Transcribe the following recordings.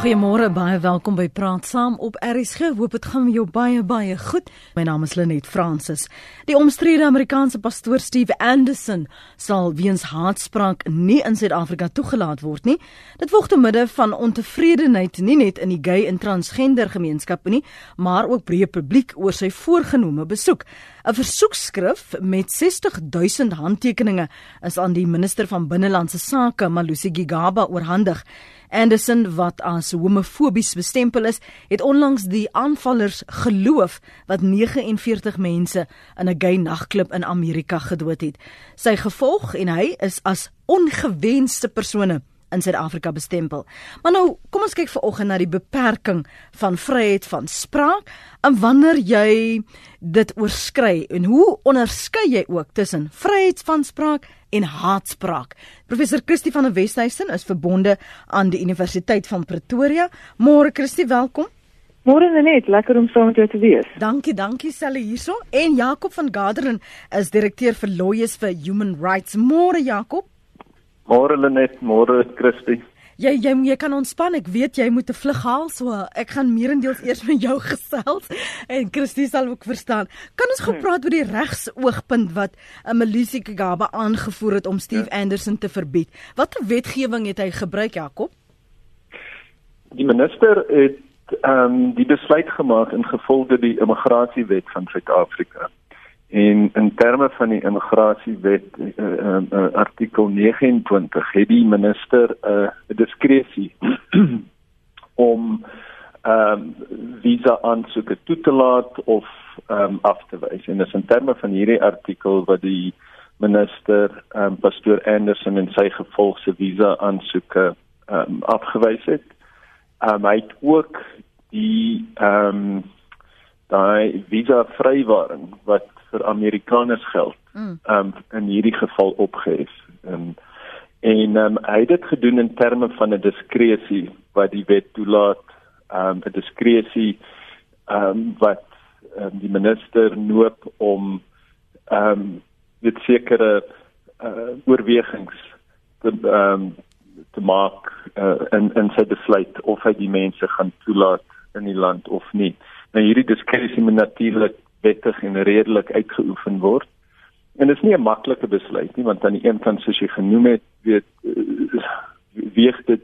Goeiemôre, baie welkom by Praat Saam op RSG. Hoop dit gaan met jou baie baie goed. My naam is Lenet Fransis. Die omstrede Amerikaanse pastoor Steve Anderson sal weens haatspraak nie in Suid-Afrika toegelaat word nie. Dit volg te midde van ontevredenheid nie net in die gay en transgender gemeenskappe nie, maar ook breë publiek oor sy voorgenome besoek. 'n Versoekskrif met 60000 handtekeninge is aan die minister van binnelandse sake, Malusi Gigaba, oorhandig. Anderson wat as homofobies bestempel is, het onlangs die aanvallers geloof wat 49 mense in 'n gay nagklub in Amerika gedood het. Sy gevolg en hy is as ongewenste persone in Suid-Afrika bestempel. Maar nou, kom ons kyk vanoggend na die beperking van vryheid van spraak en wanneer jy dit oorskry en hoe onderskei jy ook tussen vryheid van spraak en haatspraak. Professor Christie van der Westhuizen is verbonde aan die Universiteit van Pretoria. Môre Christie, welkom. Môre net, lekker om saam met jou te wees. Dankie, dankie Sally hierso. En Jakob van Garderen is direkteur vir Lawyers for Human Rights. Môre Jakob. Môre Lenet, môre Christie jy jy jy kan ontspan. Ek weet jy moet 'n vlug haal, so ek gaan meerendeels eers met jou gesels en Christie sal ook verstaan. Kan ons gou hmm. praat oor die regsoogpunt wat 'n Melusi Kagaba aangevoer het om Steve ja. Anderson te verbied? Watter wetgewing het hy gebruik, Jakob? Die minister het ehm um, die besluit gemaak in gevolge die immigrasiewet van Suid-Afrika. En in terme van die immigrasiewet uh, uh, uh, artikel 29 het die minister 'n uh, diskresie om ehm um, visa aansoeke toe te laat of ehm um, af te wys. En dis in terme van hierdie artikel wat die minister ehm um, pastoor Anderson en sy gevolgse visa aansoeke ehm um, afgewys het. Ehm um, hy het ook die ehm um, daai visa vrywaring wat vir Amerikaners geld. Mm. Um in hierdie geval opgehef. Um, en um, hy het dit gedoen in terme van 'n diskresie wat die wet toelaat, um 'n diskresie um wat um, die minister noop om um dit sekere uh, oorwegings te um te maak uh, in in sy besluit of hy die mense gaan toelaat in die land of nie. Nou hierdie diskresie moet natuurlik wettig en redelik uitgeoefen word. En dit is nie 'n maklike besluit nie want aan die een kant soos jy genoem het, weet eh, weeg dit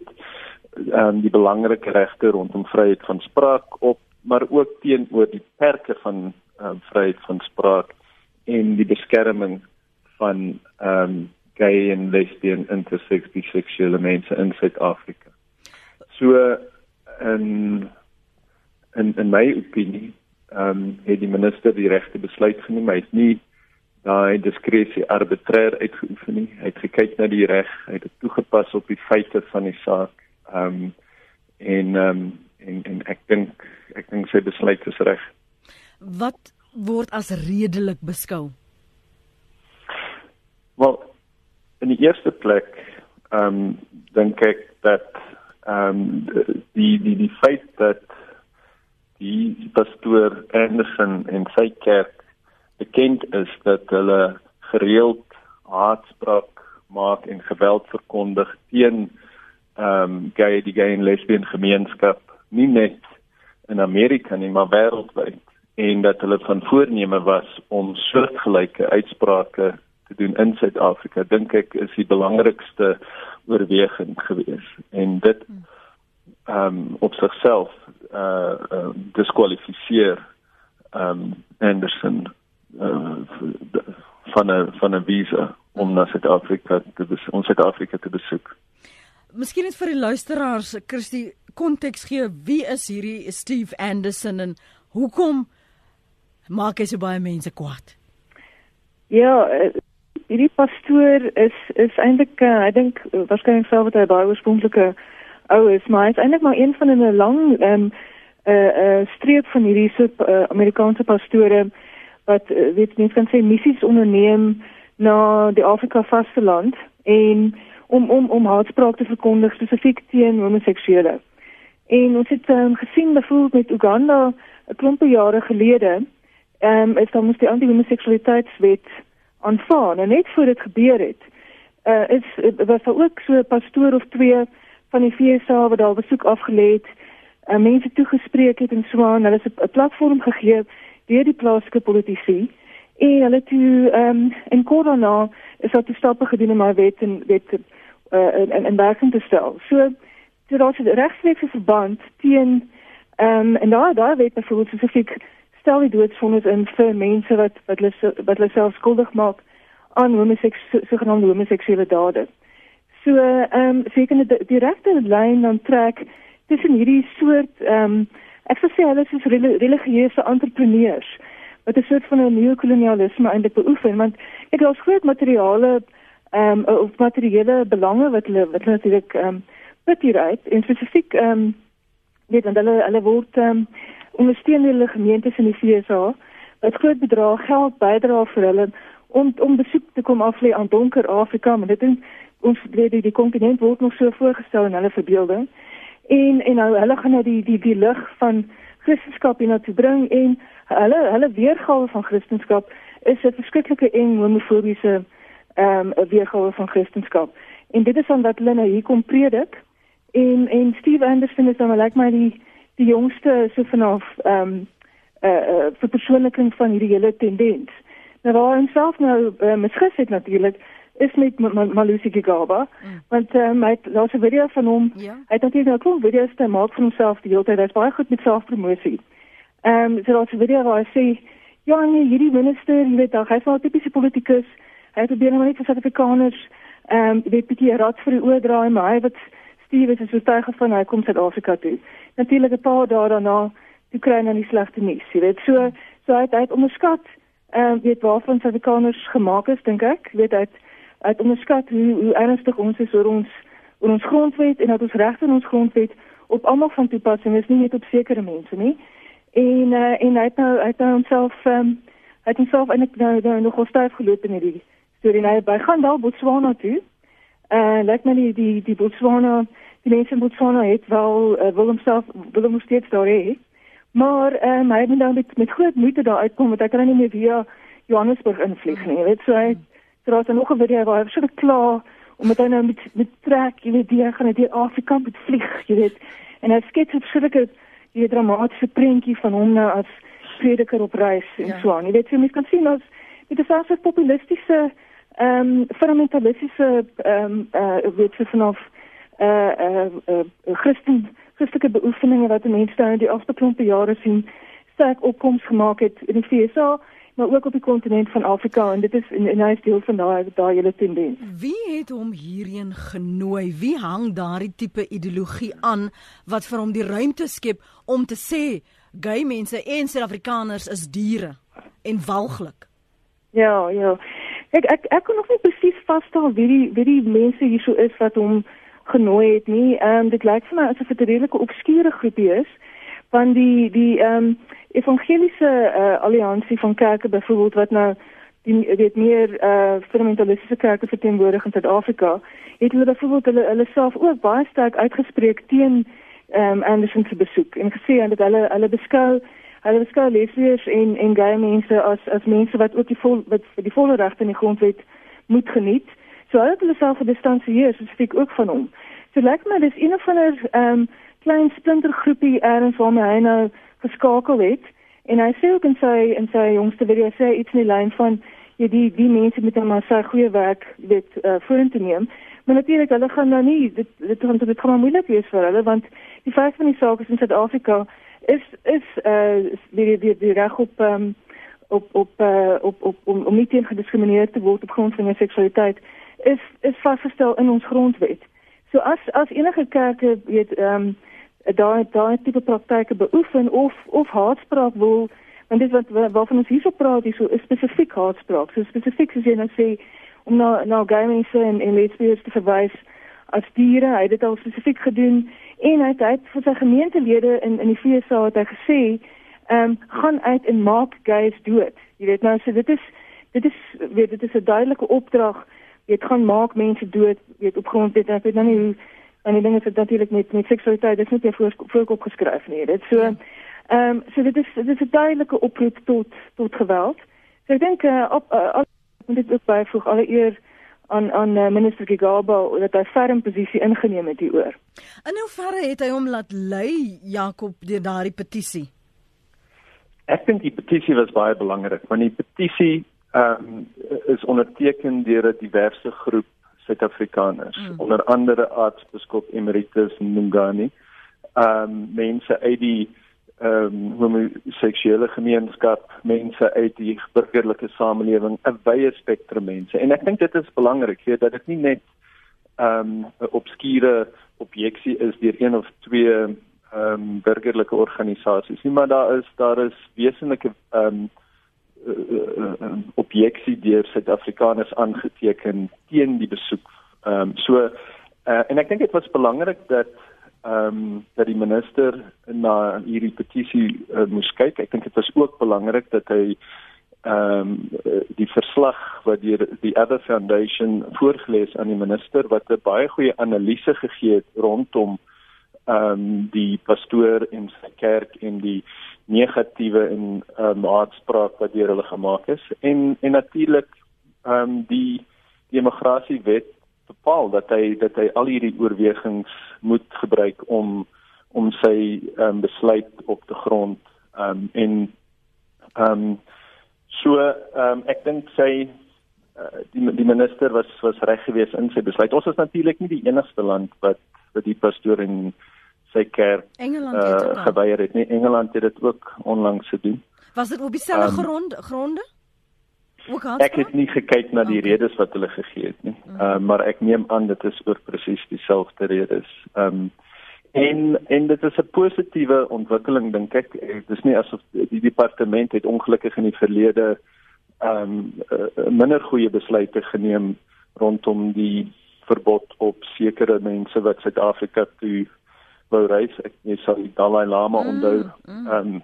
ehm um, die belangrike regte rondom vryheid van spraak op, maar ook teenoor die perke van ehm um, vryheid van spraak en die beskerming van ehm um, gay en lesbian intersex biseksuele mense in Suid-Afrika. So in in in my opinie ehm um, het die minister die regte besluit geneem. Hy het nie daai diskresie arbitreer uitgeoefen nie. Hy het gekyk na die reg, hy het dit toegepas op die feite van die saak. Ehm um, en ehm um, en en ek dink ek dink sy besluit is reg. Wat word as redelik beskou? Wel, in die eerste plek ehm um, dink ek dat ehm um, die die die feit dat die pastoor Anderson en sy kerk bekend is dat hulle gereeld haatspraak maak en geweld verkondig teen ehm um, gay die gay en lesbien gemeenskap nie net in Amerika nie maar wêreldwyd en dat hulle van voorneme was om soortgelyke uitsprake te doen in Suid-Afrika dink ek is die belangrikste oorweging gewees. En dit ehm um, op sigself uh, uh diskwalifiseer um Anderson uh, van 'n van 'n visa om na Suid-Afrika te om Suid-Afrika te besoek. Miskien net vir die luisteraars, Christie, konteks gee, wie is hierdie Steve Anderson en hoekom maak hy so baie mense kwaad? Ja, uh, hierdie pastoor is is eintlik uh, ek dink waarskynlik self wat hy baie oorspronklike ou is, maar hy is eintlik maar een van 'n lang ehm um, 'n uh, uh, streep van hierdie so uh, Amerikaanse pastore wat uh, weet mens kan sê missies onderneem na die Afrika vasteland en om om om haatspraak te verkondig spesifiek teen homoseksuele. En ons het um, gesien byvoorbeeld met Uganda 'n klompie jare gelede, ehm um, is dan moes die anti-homoseksualiteitswet aanvaar en net voor dit gebeur het, uh, is was daar ook so 'n pastoor of twee van die FSA wat daar besoek afgelê het, uh, mense toegespreek het en so aan. Hulle het 'n platform gegee deur die plaaslike politici en hulle toe ehm um, in Korona is daar stappe gedoen om maar wet en wet uh, in in werking te stel. So so daar's 'n regstreekse verband teen ehm um, en daar daar weet byvoorbeeld spesifiek stel die doodsvonnis in vir mense wat wat hulle wat hulle self skuldig maak aan homoseksuele sogenaamde homoseksuele dade. So ehm um, seker die direkte lyn dan trek tussen hierdie soort ehm um, ek sou sê hulle is religieuse entrepreneurs wat 'n soort van 'n neokolonialisme eintlik beoefen want ek het al groot materiale ehm um, of materiële belange wat hulle wat natuurlik ehm um, put hieruit en spesifiek ehm um, weet want hulle hulle word um, ondersteun deur hulle gemeentes in die FSA wat groot bedrag geld bydra vir hulle om om besoek te kom aflê aan donker Afrika maar dit is ons weet die, die kontinent word nog so voorgestel in hulle verbeelding. En en nou hulle gaan nou die die die lig van Christendom hiernatoe bring en hulle hulle weergawe van Christendom is 'n verskriklike eng homofobiese ehm um, weergawe van Christendom. En dit is wat hulle nou hier kom predik. En en Steve Anderson is dan lyk like my die die jongste so vanaf ehm um, eh uh, uh, verpersoonliking van hierdie hele tendens. Nou waar homself nou uh, misgis het natuurlik is met Malusi Gigaba mm. want um, hy het daar's 'n video van hom ja. hy het natuurlik nou klop video's te maak van homself die hele tyd hy's baie goed met selfpromosie. Ehm um, so daar's 'n video waar hy sê ja nee hierdie minister jy weet hy's wel 'n tipiese politikus hy probeer nou net vir Suid-Afrikaners ehm um, weet bietjie raad vir die oordraai maar hy wat Steve is so tuig van hy kom Suid-Afrika toe. Natuurlik 'n paar dae daarna toe kry hy nou die slegte nuus jy weet so so hy het, hy het onderskat ehm uh, weet waarvan Suid-Afrikaners gemaak is dink ek weet hy het het onderskat hoe hoe ernstig ons is oor ons oor ons grondwet en dat ons regte in ons grondwet op almal van toepassing is nie net op sekere mense nie. En uh, en hy het nou hy het nou homself um, hy het homself eintlik nou, nou nog styf geloop in hierdie storie. Nou by gaan wel Botswana toe. Uh, lyk my die die die Botswana die mense in Botswana het wel uh, wil homself wil hom steeds daar hê. Maar um, hy het nou met met groot moeite daar uitkom want hy kan nie meer via Johannesburg invlieg nie. Jy weet so hy Terwyl hy nog 'n video waar hy so klaar omdat hy nou met met trek, jy weet, die gaan dit Afrika met vlieg, jy weet. En hy skets 'n sulke die dramatiese prentjie van hom nou as prediker op reis en ja. so aan. Jy weet, jy kan sien dit is 'n populistiese ehm um, fundamentalistiese ehm um, uh weet jy vanaf eh uh, eh uh, uh, Christen Christelike beoefeninge wat mense nou in die afgelope jare sien sterk opkomste gemaak het in die FSA maar ook op die kontinent van Afrika en dit is in in 'n deel van daai daai hele tendens. Wie het hom hierheen genooi? Wie hang daardie tipe ideologie aan wat vir hom die ruimte skep om te sê gay mense en Suid-Afrikaners is diere en walglik? Ja, ja. Ek ek ek kon nog nie presies vasstel wie die wie die mense hierso is wat hom genooi het nie. Ehm um, dit lyk vir my asof dit 'n redelike obskure groepie is van die die ehm um, evangeliese uh, alliansie van kerke byvoorbeeld wat nou die weet meer uh, fundamentalistiese kerke verteenwoordig in Suid-Afrika het hulle byvoorbeeld hulle hulle self ook baie sterk uitgespreek teen ehm um, Anderson se besoek en gesê dat hulle hulle beskou hulle beskou lesbiers en en gay mense as as mense wat ook die vol wat die volle regte in die grondwet moet geniet. So hulle het hulle self gedistansieer spesifiek ook van hom. So lyk like my dis een of ander ehm um, klein splintergroepie erns waarmee hy nou geskakel het en hy sê ook in sy in sy jongste video sê iets in die lyn van jy die die mense met hom as sy goeie werk weet uh, vorentoe neem maar natuurlik hulle gaan nou nie dit dit gaan dit gaan moeilik wees vir hulle want die feit van die saak is in Suid-Afrika is is eh uh, die die die reg op um, op op uh, op op om, om nie teen gediskrimineer te word op grond van jou seksualiteit is is vasgestel in ons grondwet. So as as enige kerke weet ehm um, daai daai tipe praktyke beoefen of of haatspraak wil want dit wat waarvan ons hierso praat is so spesifiek haatspraak so spesifiek as jy nou sê om na na gay mense en en lesbiese te verwys as diere hy het dit al spesifiek gedoen en hy het, hy het vir sy gemeentelede in in die FSA het hy gesê ehm um, gaan uit en maak gays dood. Jy weet nou so dit is dit is weet dit is 'n duidelike opdrag jy gaan maak mense dood weet op grond dit ek weet nou nie hoe en die ding is dat natuurlik met met seksualiteit dis nie meer voor voorkop geskryf nie dit so ja. ehm um, so dit is dit is 'n duidelike oproep tot tot geweld so ek dink uh, op uh, al moet dit ook byvoeg alle eer aan aan uh, minister Gigaba dat hy ferm posisie ingeneem het hieroor. In hoeverre het hy hom laat lei Jakob deur daardie petisie? Ek dink die petisie was baie belangrik want die petisie ehm um, is onderteken deur 'n diverse groep Suid-Afrikaners, mm. onder andere aartsbiskop Emeritus Mungani, ehm um, mense uit die ehm um, homoseksuele gemeenskap, mense uit die burgerlike samelewing, 'n wye spektrum mense. En ek dink dit is belangrik hier dat dit nie net ehm um, 'n obskure objeksie is deur een of twee ehm um, burgerlike organisasies nie, maar daar is daar is wesenlike ehm um, objeksie deur Suid-Afrikaners aangeteken teen die besoek. Ehm um, so uh, en ek dink dit was belangrik dat ehm um, dat die minister na hierdie petisie uh, moes kyk. Ek dink dit was ook belangrik dat hy ehm um, die verslag wat deur die Other Foundation voorgeles aan die minister wat 'n baie goeie analise gegee het rondom ehm um, die pastoor en sy kerk en die negatiewe en ehm um, aanspraak wat deur hulle gemaak is en en natuurlik ehm um, die die immigrasiewet bepaal dat hy dat hy al hierdie oorwegings moet gebruik om om sy um, besluit op te grond um, en ehm um, so um, ek dink sy uh, die die minister was was reg geweest in sy besluit. Ons is natuurlik nie die enigste land wat wat die pastoor in sy kerk uh, geweier het nie. Engeland het dit ook onlangs gedoen. Was dit op dieselfde um, grond gronde? Ek het nie gekyk na die okay. redes wat hulle gegee het nie. Mm. Uh, maar ek neem aan dit is oor presies dieselfde redes. Ehm um, en en dit is 'n positiewe ontwikkeling dink ek. Dit is nie asof die departement het ongelukkig in die verlede ehm um, uh, minder goeie besluite geneem rondom die verbod op sekere mense wat Suid-Afrika toe wou reis. Ek nie sal die Dalai Lama mm. onthou. Mm. Ehm um,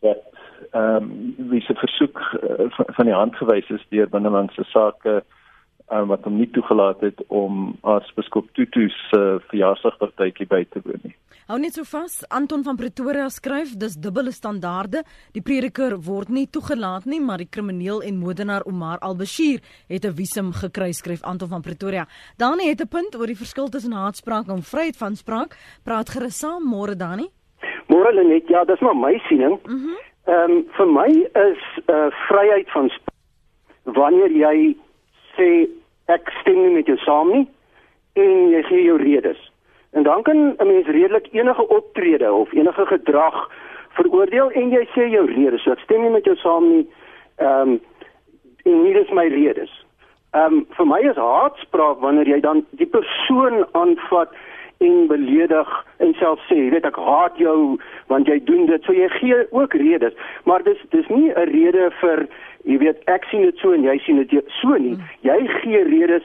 dat ehm um, wie se versoek uh, van die hand gewys is deur binnelandse sake um, wat hom nie toegelaat het om as biskop Tutu se uh, verjaarsdagpartytjie by te woon nie. Hou net so vas, Anton van Pretoria skryf dis dubbele standaarde. Die prediker word nie toegelaat nie, maar die krimineel en moordenaar Omar al-Bashir het 'n visum gekry, skryf Anton van Pretoria. Dani het 'n punt oor die verskil tussen haatspraak en vryheid van spraak. Praat gerus saam môre Dani. Môre net, ja, dis maar my siening. Mhm. Mm Ehm um, vir my is uh, vryheid van wanneer jy sê ek stem nie met jou saam nie en jy gee jou redes. En dan kan 'n mens redelik enige optrede of enige gedrag veroordeel en jy sê jou redes. So ek stem nie met jou saam nie. Ehm um, en hier is my redes. Ehm um, vir my is haatspraak wanneer jy dan die persoon aanvat en beledig en self sê, weet ek haat jou want jy doen dit. So jy gee ook redes, maar dis dis nie 'n rede vir jy weet ek sien dit so en jy sien dit so nie. Hmm. Jy gee redes,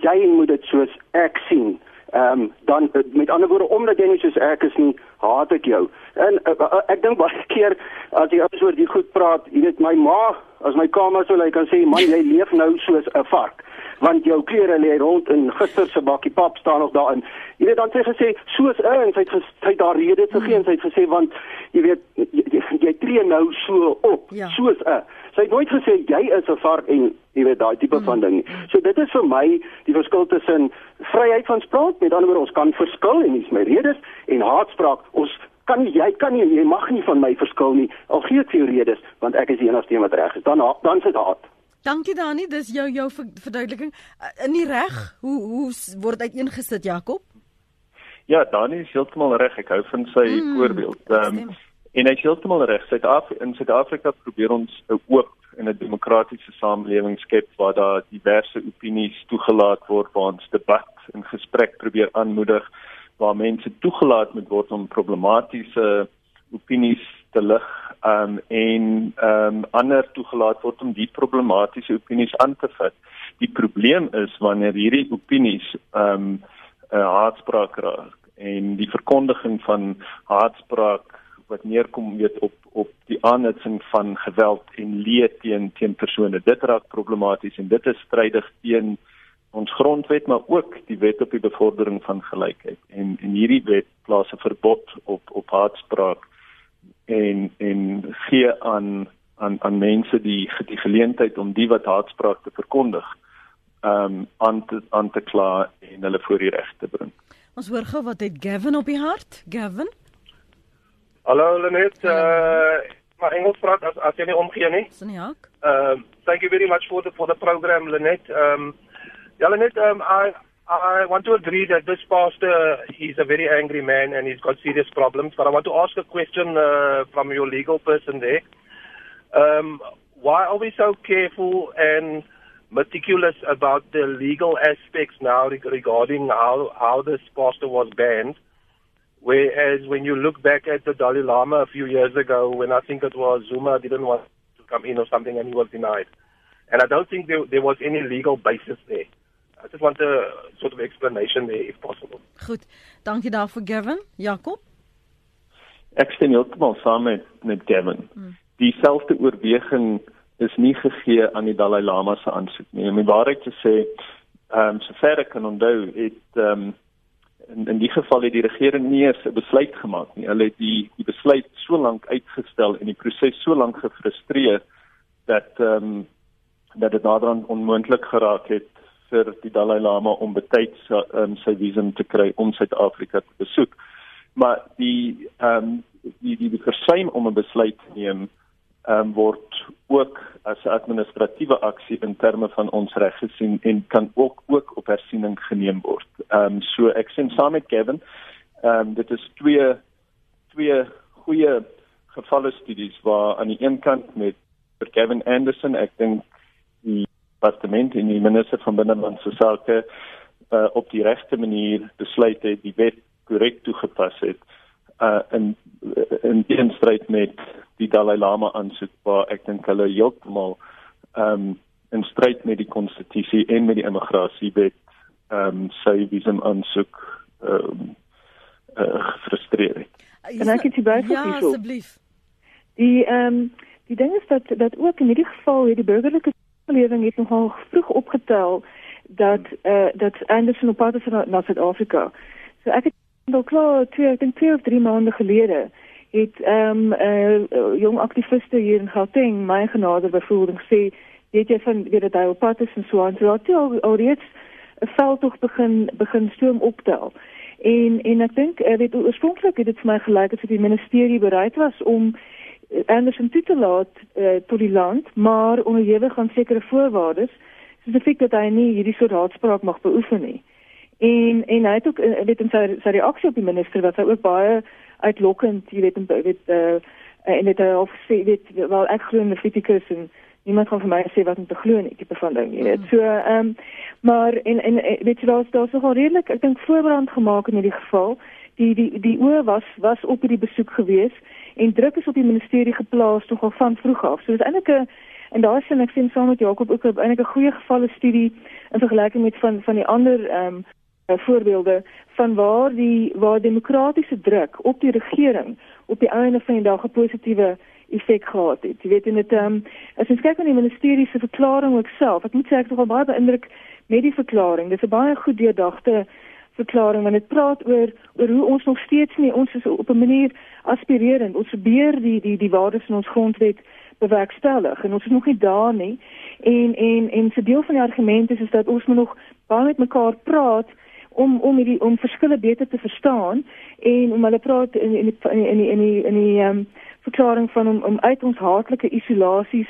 jy moet dit soos ek sien. Ehm um, dan met ander woorde omdat jy nie soos ek is nie, haat ek jou. En uh, ek dink baie keer as jy oor die goed praat, jy weet my ma, as my kamer so lyk, kan sê man jy leef nou soos 'n vark want jou klere lê rond in gister se bakkie pap staan nog daarin. Jy weet dan sê gesê soos in sy het sy daar redes gegee en sy het gesê want jy weet jy, jy, jy tree nou so op ja. soos 'n sy het nooit gesê jy is 'n vark en jy weet daai tipe mm. van ding. So dit is vir my die verskil tussen vryheid van spraak met ander woorde ons kan verskil en dis my redes en haatspraak ons kan nie, jy kan nie jy mag nie van my verskil nie al gee ek vir jou redes want ek is die enigste een wat reg is dan dan sit haat Dankie Dani, dis jou jou verduideliking. Uh, in die reg, hoe hoe word uiteengesit Jakob? Ja, Dani is heeltemal reg. Ek hou van sy mm, voorbeeld. Ehm um, en hy is heeltemal reg. Suid-Afrika in Suid-Afrika probeer ons 'n oop en 'n demokratiese samelewing skep waar daar diverse opinies toegelaat word, waar ons debat en gesprek probeer aanmoedig, waar mense toegelaat moet word om problematiese opinies te lig um, en um, ander toegelaat word om die problematiese opinies aan te vat. Die probleem is wanneer hierdie opinies um, haatspraak raak en die verkondiging van haatspraak wat neerkom weet op op die aanhitsing van geweld en leed teen teen persone. Dit raak problematies en dit is strydig teen ons grondwet maar ook die wet op die bevordering van gelykheid. En en hierdie wet plaas 'n verbod op op haatspraak en en gee aan aan aan mense die die geleentheid om die wat haatspraak te verkondig ehm um, aan te aan te kla en hulle voor die reg te bring. Ons hoor gou wat het Gavin op die hart? Gavin? Hallo Lenet, uh maar Engels praat as as jy nie omgee nie. Dis nie hak. Um thank you very much for the for the program Lenet. Um ja Lenet, um I I want to agree that this pastor he's a very angry man and he's got serious problems, but I want to ask a question uh, from your legal person there. Um why are we so careful and meticulous about the legal aspects now regarding how how this pastor was banned? Whereas when you look back at the Dalai Lama a few years ago, when I think it was Zuma didn't want to come in or something and he was denied. And I don't think there, there was any legal basis there. I just want a sort of explanation there if possible. Goed. Dankie daarvoor Gavin. Jakob. Ek stem heeltemal saam met met Gavin. Hmm. Dieselfde oorweging is nie gegee aan die Dalai Lama se aansoek nie. Om die waarheid te sê, ehm um, sover ek kan onthou, het ehm um, in in die geval het die regering nie eens 'n besluit gemaak nie. Hulle het die die besluit so lank uitgestel en die proses so lank gefrustreer dat ehm um, dat dit naderhand onmoontlik geraak het vir die Dalai Lama om betyds um, sy visum te kry om Suid-Afrika te besoek. Maar die ehm um, die die versuim om 'n besluit te neem um, word ook as 'n administratiewe aksie in terme van ons reg gesien en kan ook ook op hersiening geneem word. Ehm um, so ek sien saam met Kevin, ehm um, dit is twee twee goeie gevalle studies waar aan die een kant met vir Kevin Anderson, ek dink die departement en die minister van binnelandse sake uh, op die regte manier besluit het die wet korrek toegepas het uh in in teenstryd met die Dalai Lama aansoek waar ek dink hulle heeltemal ehm um, in stryd met die konstitusie en met die immigrasiewet ehm um, sy visum aansoek ehm um, uh, gefrustreer het. Kan ek dit byvoeg? Ja, asseblief. Die ehm um, die ding is dat dat ook in hierdie geval hierdie burgerlike samelewing het nogal vroeg opgetel dat eh uh, dat Anderson op pad is na Suid-Afrika. So ek het al klaar twee ek dink twee of drie maande gelede het ehm um, uh, jong aktiviste hier in Gauteng my genade byvoorbeeld gesê weet jy van weet dat hy op pad is en so aan so dat al, al reeds 'n veld tog begin begin stoom optel en en ek dink uh, weet oorspronklik het dit vir my gelyk asof die ministerie bereid was om Anderson toe te laat uh, tot die land maar onderhewig aan sekere voorwaardes spesifiek dat hy nie hierdie soort haatspraak mag beoefen nie en en hy het ook weet in sy sy reaksie op die minister wat hy ook baie uitlokkend, jy weet, weet uh, en dit of sê dit wel ek glo in die fisikus en niemand kan vir my sê wat om te glo nie, tipe van ding, jy weet. Mm. So ehm um, maar en en weet jy daar's daar's nogal redelik ek dink voorbrand gemaak in hierdie geval. Die die die oor was was op hierdie besoek gewees en druk is op die ministerie geplaas nogal van vroeg af. So dis eintlik 'n en daar sien ek sien saam met Jakob ook eintlik 'n goeie gevalle studie in vergelyking met van van die ander ehm um, voorbeelde van waar die waar demokratiese druk op die regering op die einde van die dag 'n positiewe effek gehad het. Jy weet dit ehm um, as ons kyk na die ministerie se verklaring ook self, ek moet sê ek is nogal baie beïndruk met die verklaring. Dit is 'n baie goed deurdagte verklaring want dit praat oor oor hoe ons nog steeds nie ons is op 'n manier aspirerend. Ons probeer die die die waardes van ons grondwet bewerkstellig en ons is nog nie daar nie. En en en 'n deel van die argument is is dat ons moet nog baie met mekaar praat om om hierdie om verskille beter te verstaan en om hulle praat in in in in in die in die ehm um, verklaring van om om uit ons haatlike isolasies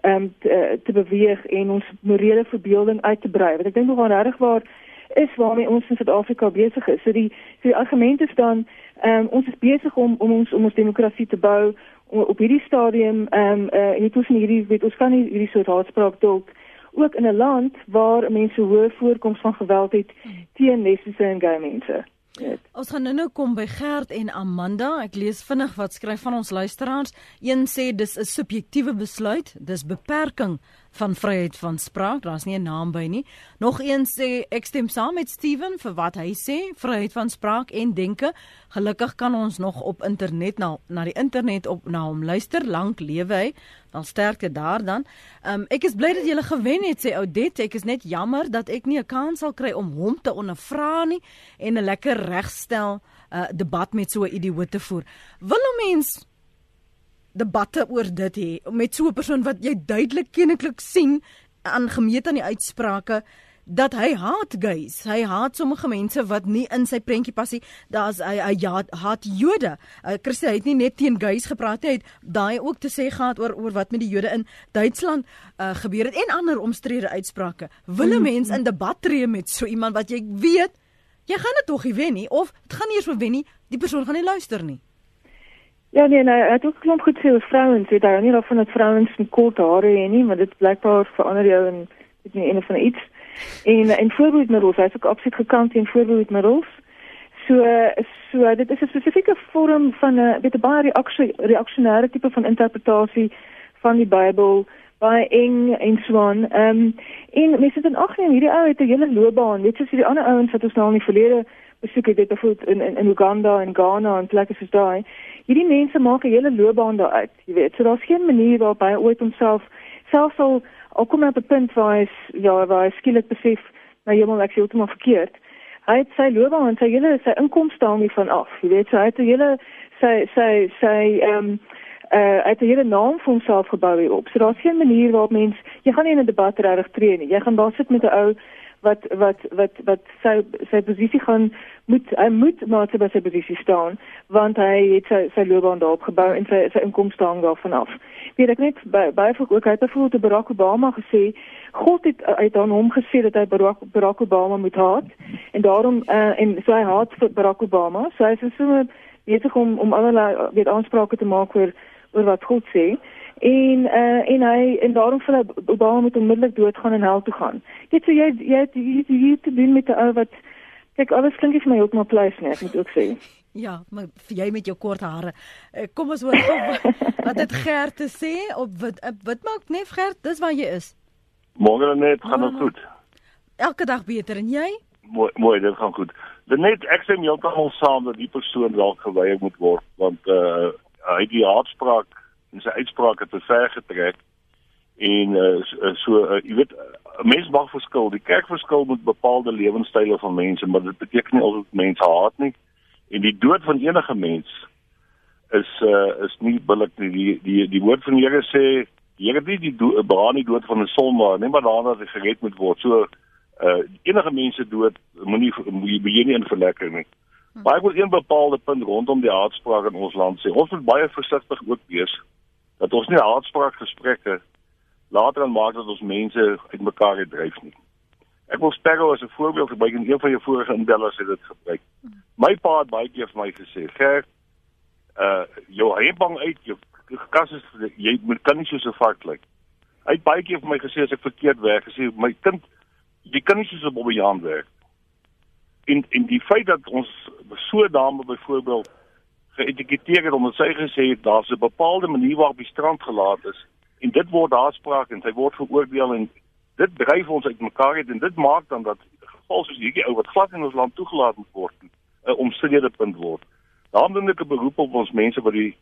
ehm um, te, te beweeg en ons morele verbeelding uit te brei. Want ek dink nogal regtig waar is waarmee ons in Suid-Afrika besig is. So die so die argument is dan ehm um, ons is besig om om ons om ons demokrasie te bou op hierdie stadium ehm um, uh, en dit is nie hierdie weet ons kan nie hierdie soort haatspraak dalk ook in 'n land waar mense hoë voorkoms van geweld het teen lesbiese en gay mense. Yes. Ons gaan nou nou kom by Gert en Amanda. Ek lees vinnig wat skryf van ons luisteraars. Een sê dis 'n subjektiewe besluit, dis beperking van vryheid van spraak. Daar's nie 'n naam by nie. Nog een sê ek stem saam met Steven vir wat hy sê, vryheid van spraak en denke. Gelukkig kan ons nog op internet na na die internet op na hom luister. Lank lewe hy. Dan sterkte daar dan. Um, ek is bly dat jy gewen het sê Oudet. Ek is net jammer dat ek nie 'n kans sal kry om hom te ondervra nie en 'n lekker regstel uh, debat met so 'n idioot te voer. Wil 'n mens debatte oor dit hê met so 'n persoon wat jy duidelik kennelik sien aan gemeet aan die uitsprake dat hy haat gays. Hy haat sommige mense wat nie in sy prentjie pas nie. Daar's hy hy ja, haat Jode. Uh, Christus het nie net teen gays gepraat nie, hy het daai ook te sê gehad oor oor wat met die Jode in Duitsland uh, gebeur het en ander omstrede uitsprake. Wil 'n mens in debat tree met so iemand wat jy weet jy gaan dit tog nie wen nie of dit gaan nie eers wen nie, die persoon gaan nie luister nie. Ja nee, nee, het ook klomp goed sê oor vrouens, weet jy, nie daarvan dat vrouens kort hare hê nie, maar dit blykbaar verander jou in weet nie een van iets. En en voorbeeldmiddels, hy's ook absoluut gekant teen voorbeeldmiddels. So so dit is 'n spesifieke vorm van 'n weet 'n baie reaksie reaksionêre tipe van interpretasie van die Bybel baie eng en so aan. Ehm um, en mense het in ag neem hierdie ou het 'n hele loopbaan, weet jy, so die ander ouens wat ons nou in die verlede besoek het, byvoorbeeld in, in in Uganda en Ghana en plekke soos daai. Hierdie mense maak 'n hele loopbaan daaruit, jy weet. So daar's geen manier waarop hy ooit homself selfs al al kom hy op 'n punt waar hy ja, waar hy skielik besef nou moet ek sê heeltemal verkeerd. Hy het sy loopbaan sy hele sy inkomste daarmee van af. Jy weet, so hy het 'n hele sy sy sy ehm hy het 'n hele naam vir homself gebou hier op. So daar's geen manier waarop mens jy gaan nie in 'n debat reg tree nie. Jy gaan daar sit met 'n ou wat wat wat wat sy sy posisie gaan moet hy moet maar by sy posisie staan want hy het sy sy loopbaan daarop gebou en sy sy inkomste hang daarvan af. Weet ek net baie vir ook hy het voor te Barack Obama gesê God het uit aan hom gesê dat hy Barack, Barack Obama moet haat en daarom uh, en so hy haat vir Barack Obama so hy is so besig om om allerlei weet aansprake te maak oor oor wat God sê en uh, en hy en daarom vir Obama moet onmiddellik doodgaan en hel toe gaan dit so jy jy jy, jy, jy te doen met 'n ou wat kyk alles klink vir my ook maar pleis net moet ook sê Ja, maar vir jy met jou kort hare. Eh, kom ons hoor op wat dit Gert te sê op wat wat maak net Gert, dis waar jy is. Môre net gaan dit goed. Elke dag beter en jy? Mooi, mooi, dit gaan goed. Dit net ek sê heeltemal saam dat die persoon dalk geweier moet word want uh hy die haatspraak en sy uitsprake te ver getrek en uh, so uh, jy weet 'n mens mag verskil. Die kerk verskil met bepaalde lewenstyle van mense, maar dit beteken nie altyd mense haat nie. En die dood van enige mens is uh is nie billik nie. Die die die woord van die Here sê die Here nie die baan die dood van 'n sondaar nie, maar daarna dat hy gered moet word. So uh enige mense dood moenie moet jy nie in verlekker nie. Maar ek wil een bepaalde punt rondom die haatspraak in ons land sê. Ons moet baie versigtig ook wees dat ons nie haatspraak gesprekke later aan maak dat ons mense uitmekaar dryf nie. Ek wil Sparrow as 'n voorbeeld gebruik en een van jou vorige indellers het dit gebruik. My pa het baie keer vir my gesê, "Gert, uh jou heebang uit jou kas is jy moet kan nie so so vark lyk." Hy het baie keer vir my gesê as ek verkeerd werk, gesê, "My kind, jy kan nie so so bobbejaan werk." En en die feit dat ons so dame byvoorbeeld geëtiketeer het omdat sy gesê het daar's 'n bepaalde manier waarop die strand gelaat is en dit word daarspraak en sy word veroordeel en dit dryf ons uitmekaar uit en dit maak dan dat geval soos hierdie ou wat glad in ons land toegelaat moet word 'n omstrede punt word. Daarom doen ek 'n beroep op ons mense wat die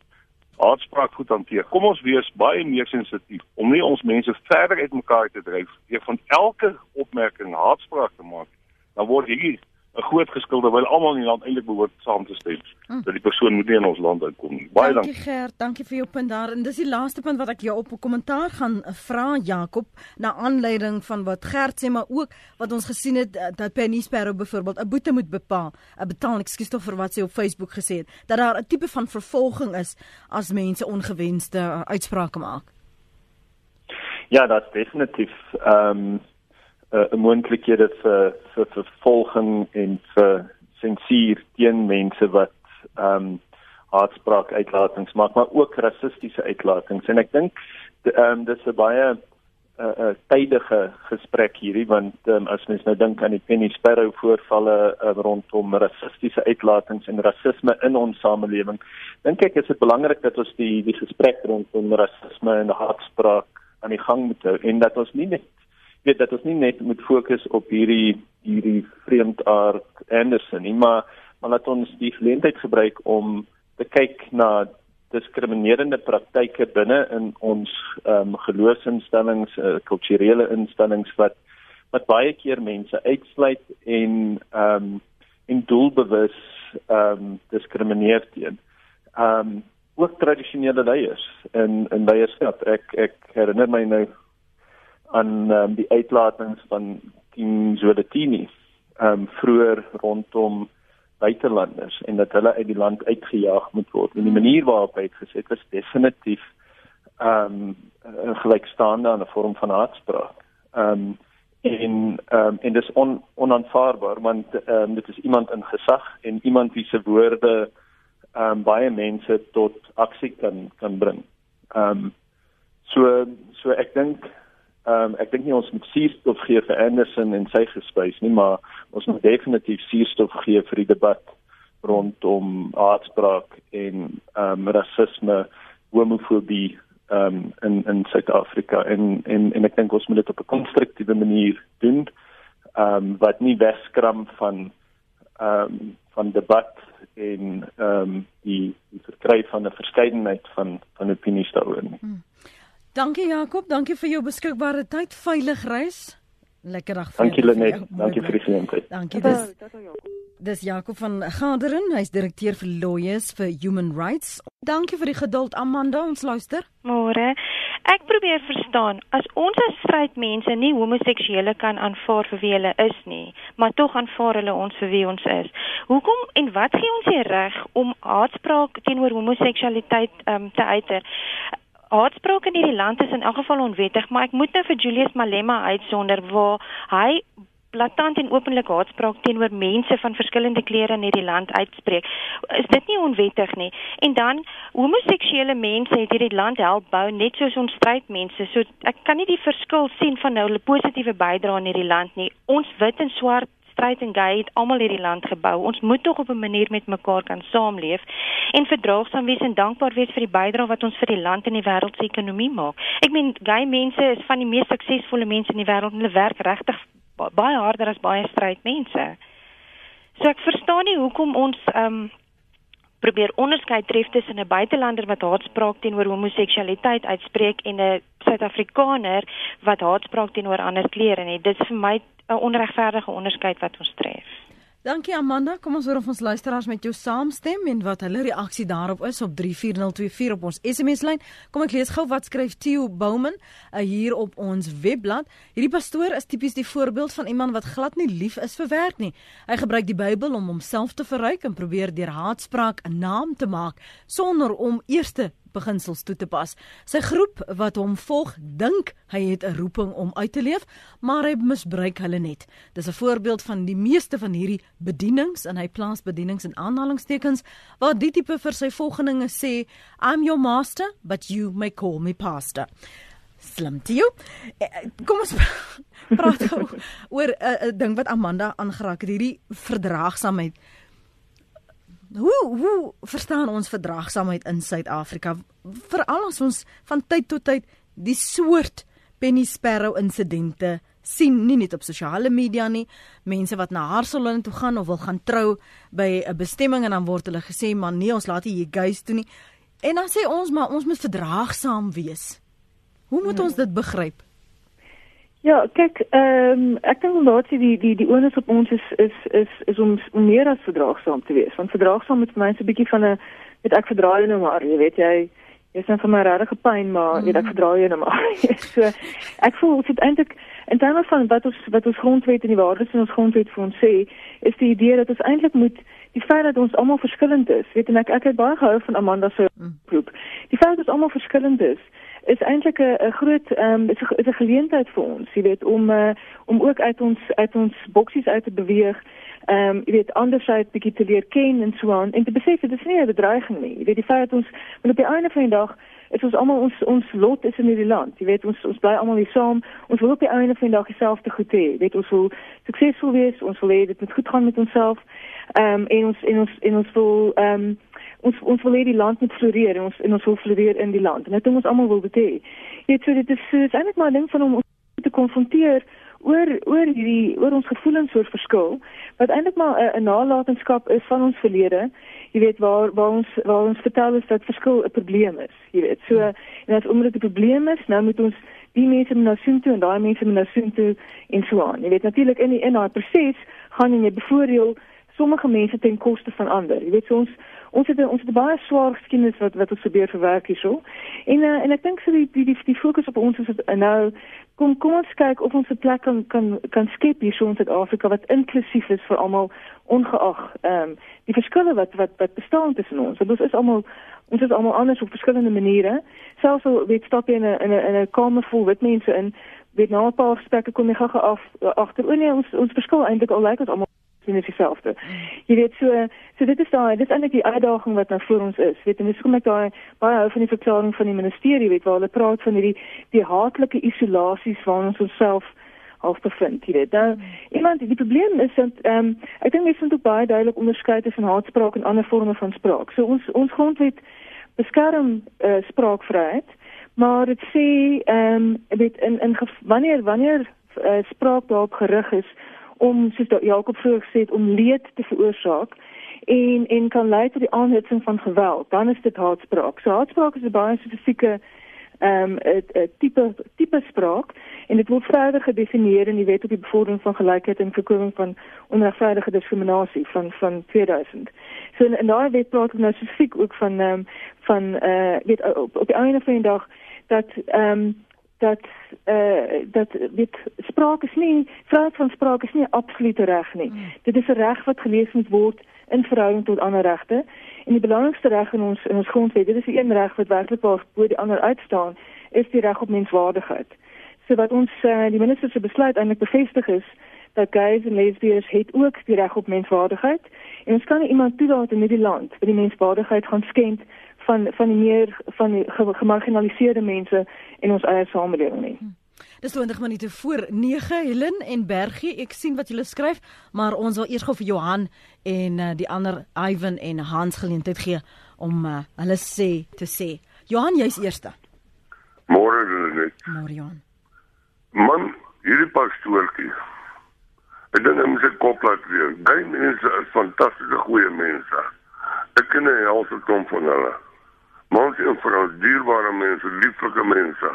haatspraak goed hanteer. Kom ons wees baie meer sensitief om nie ons mense verder uitmekaar te dryf deur van elke opmerking haatspraak te maak. Dan word hierdie 'n groot geskil terwyl almal in die land eintlik behoort saam te stem hm. dat die persoon moet nie in ons land uitkom nie. Baie dankie. Dankie Gert, dankie vir jou punt daar. En dis die laaste punt wat ek jou op 'n kommentaar gaan vra Jakob na aanleiding van wat Gert sê maar ook wat ons gesien het eh, dat Penny Sparrow byvoorbeeld 'n boete moet bepaal, 'n betaal, ekskuus tog vir wat sy op Facebook gesê het, dat daar 'n tipe van vervolging is as mense ongewenste uh, uitsprake maak. Ja, dat is definitief ehm um, uh, moontlikhede vir vir vervolging en vir sensuur teen mense wat ehm um, haatspraak uitlatings maak maar ook rassistiese uitlatings. En ek dink ehm um, dis 'n baie 'n uh, uh, tydige gesprek hierdie want um, as mens nou dink aan die Penny Sparrow voorvalle uh, rondom rassistiese uitlatings en rasisme in ons samelewing dink ek is dit belangrik dat ons die die gesprek rondom rasisme en haatspraak aan die gang moet hou en dat ons nie net weet dat ons nie net moet fokus op hierdie hierdie vreemdaard Anderson nie, maar maar laat ons die geleentheid gebruik om te kyk na diskriminerende praktyke binne in ons ehm um, geloofsinstellings, uh, kulturele instellings wat wat baie keer mense uitsluit en ehm um, en doelbewus ehm um, diskrimineer teen. Ehm um, ook tradisionele leiers in in leierskap. Ek ek herinner my nou aan um, die uitlatings van Zwelithini ehm um, vroeër rondom buitelanders en dat hulle uit die land uitgejaag moet word. En die manier waarop hy uitgeset is definitief ehm um, gelykstaande aan 'n vorm van haatspraak. Ehm um, en ehm um, en dis on, onaanvaarbaar want ehm um, dit is iemand in gesag en iemand wie se woorde ehm um, baie mense tot aksie kan kan bring. Ehm um, so so ek dink ehm um, ek dink nie ons moet suurstof gee vir Anderson en sy gespuis nie, maar ons moet definitief suurstof gee vir die debat rondom haatspraak en ehm um, rasisme, homofobie ehm um, in in Suid-Afrika en en en ek dink ons moet dit op 'n konstruktiewe manier doen. Ehm um, wat nie wegskram van ehm um, van debat en ehm um, die die verkry van 'n verskeidenheid van van opinies daaroor nie. Hmm. Dankie Jakob, dankie vir jou beskikbare tyd. Veilig reis. Lekker dag vir jou. Dankie Lenet, dankie vir die geleentheid. Dankie dis. Dis Jakob van Garderen, hy's direkteur vir Lawyers for Human Rights. Dankie vir die geduld Amanda, ons luister. Môre. Ek probeer verstaan as ons as stryd mense nie homoseksuele kan aanvaar vir wie hulle is nie, maar tog aanvaar hulle ons vir wie ons is. Hoekom en wat gee ons die reg om haatspraak teenoor homoseksualiteit um, te uiter? Haatspraak in hierdie land is in elk geval onwettig, maar ek moet nou vir Julius Malema uitsonder waar hy blaatant en openlik haatspraak teenoor mense van verskillende kleure in hierdie land uitspreek. Is dit nie onwettig nie? En dan homoseksuele mense het hierdie land help bou net soos ons strydmense. So ek kan nie die verskil sien van nou hulle positiewe bydrae in hierdie land nie. Ons wit en swart stryd en gay het almal hierdie land gebou. Ons moet tog op 'n manier met mekaar kan saamleef en verdraagsaam wees en dankbaar wees vir die bydrae wat ons vir die land en die wêreld se ekonomie maak. Ek meen gay mense is van die mees suksesvolle mense in die wêreld. Hulle werk regtig baie harder as baie stryd mense. So ek verstaan nie hoekom ons ehm um, probeer onderskei tref tussen 'n buitelander wat haatspraak teenoor homoseksualiteit uitspreek en 'n Suid-Afrikaner wat haatspraak teenoor ander kleure nie. Dit is vir my 'n onregverdige onderskeid wat ons tref. Dankie Amanda, kom ons hoor of ons luisteraars met jou saamstem en wat hulle reaksie daarop is op 34024 op ons SMS-lyn. Kom ek lees gou wat skryf Theo Bouman uh, hier op ons webblad. Hierdie pastoor is tipies die voorbeeld van iemand wat glad nie lief is vir werk nie. Hy gebruik die Bybel om homself te verryk en probeer deur haatspraak 'n naam te maak sonder om eers beginsels toe te pas. Sy groep wat hom volg, dink hy het 'n roeping om uit te leef, maar hy misbruik hulle net. Dis 'n voorbeeld van die meeste van hierdie bedienings en hy plaas bedienings in aanhalingstekens waar die tipe vir sy volgelinge sê, "I'm your master, but you may call me pastor." Slim toe. Eh, eh, kom ons praat oor 'n uh, ding wat Amanda aangeraak het, hierdie verdraagsaamheid. Hoe hoe verstaan ons verdraagsaamheid in Suid-Afrika? Veral as ons van tyd tot tyd die soort Penny Sparrow insidente sien nie net op sosiale media nie, mense wat na Haarsalon toe gaan of wil gaan trou by 'n bestemming en dan word hulle gesê maar nee, ons laat nie guys toe nie. En dan sê ons maar ons moet verdraagsaam wees. Hoe moet ons dit begryp? Ja, kyk, ehm um, ek dink omdat die die die onus op ons is is is is om, om meer as verdraagsaam te wees. Want verdraagsaam is vir my so 'n bietjie van 'n weet ek verdraai nou maar, jy weet jy jy's net vir my regtig pyn, maar mm weet ek verdraai nou maar. so ek voel dit eintlik in terme van wat ons wat ons grondwet en die waardes in ons grondwet vir ons sê, is die idee dat ons eintlik moet die feit dat ons almal verskillend is. Weet en ek ek het baie gehou van Amanda se mm. groep. Die feit dat ons almal verskillend is is eintlik 'n groot ehm um, is 'n is 'n geleentheid vir ons, jy weet, om uh, om ook uit ons uit ons boksies uit te beweeg. Ehm um, jy weet andersheid bietjie te leer ken en so aan en te besef dit is nie 'n bedreiging nie. Jy weet die feit dat ons op die einde van die dag is ons almal ons ons lot is in hierdie land. Jy weet ons ons bly almal hier saam. Ons wil op die einde van die dag dieselfde goed hê. Weet ons wil suksesvol wees, ons wil hê dit moet goed gaan met onsself. Ehm um, en ons en ons en ons wil ehm um, ons ons wil hê die land moet floreer en ons en ons wil floreer in die land. En dit ons almal wil dit hê. Jy weet so dit is so is eintlik maar 'n ding van om ons te konfronteer oor oor hierdie oor ons gevoelens oor verskil wat eintlik maar 'n nalatenskap is van ons verlede. Jy weet waar waar ons waar ons vertel is dat verskil 'n probleem is. Jy weet so en as omdat dit 'n probleem is, nou moet ons die mense moet nou sien toe en daai mense moet nou sien toe en so aan. Jy weet natuurlik in die in daai proses gaan jy bevoordeel sommige mense ten koste van ander. Jy weet so ons ons het ons het baie swaar geskiedenis wat wat ons probeer verwerk hierso. En uh, en ek dink so die die die, die fokus op ons is uh, nou kom kom ons kyk of ons 'n plek kan kan kan skep hierso in Suid-Afrika wat inklusief is vir almal ongeag ehm um, die verskille wat wat wat bestaan tussen ons. Dit is almal ons is almal anders op verskillende maniere. Selfs al weet stap jy in 'n in 'n in 'n kamer vol wit mense in, weet na 'n paar gesprekke kom jy gou af agter o nee ons ons verskil eintlik al lyk like ons almal sien dit dieselfde. Jy weet so so dit is daai dit is eintlik die uitdaging wat nou voor ons is. Weet en dis kom ek daai baie hou van die verklaring van die ministerie weet waar hulle praat van hierdie die haatlike isolasies waarin ons onsself half bevind jy weet. Nou iemand die probleem is dat ehm um, ek dink mense moet ook baie duidelik onderskei tussen haatspraak en ander forme van spraak. So ons ons grondwet beskerm uh, spraakvryheid, maar dit sê ehm um, weet in in wanneer wanneer uh, spraak daarop gerig is om soos Jakob vroeër gesê het om leed te veroorsaak en en kan lei tot die aanhitsing van geweld, dan is dit haatspraak. So haatspraak is 'n baie spesifieke ehm um, 'n tipe tipe spraak en dit word verder gedefinieer in die wet op die bevordering van gelykheid en voorkoming van onregverdige diskriminasie van van 2000. So in, in daai wet praat ons nou spesifiek ook van ehm um, van eh uh, weet op, op die einde van die dag dat ehm um, dat uh, dat dit spraak is nie vryheid van spraak is nie 'n absolute reg nie. Mm. Dit is 'n reg wat geleef moet word in verhouding tot ander regte. En die belangrikste reg in ons in ons grondwet, dit is die een reg wat werklik waar bo die ander uitstaan, is die reg op menswaardigheid. So wat ons uh, die minister se besluit eintlik bevestig is dat gays en lesbiennes het ook die reg op menswaardigheid. En ons kan nie iemand toelaat in hierdie land wat die menswaardigheid gaan skend van van die meer van die gemarginaliseerde mense in ons eie samelewing nie. Hmm. Dis 20 minute voor 9 Helen en Bergie. Ek sien wat julle skryf, maar ons wil eers gou vir Johan en uh, die ander Ivan en Hans geleentheid gee om uh, hulle sê te sê. Johan, jy's eerste. Môre net. Môre Johan. Man, hierdie pastoortjie. Ek dink hy moet sy kop laat weer. Daai mense is fantastiese goeie mense. Ek ken hy also kom van hulle. Mans en vrouens, dierbare mense, lieflike mense.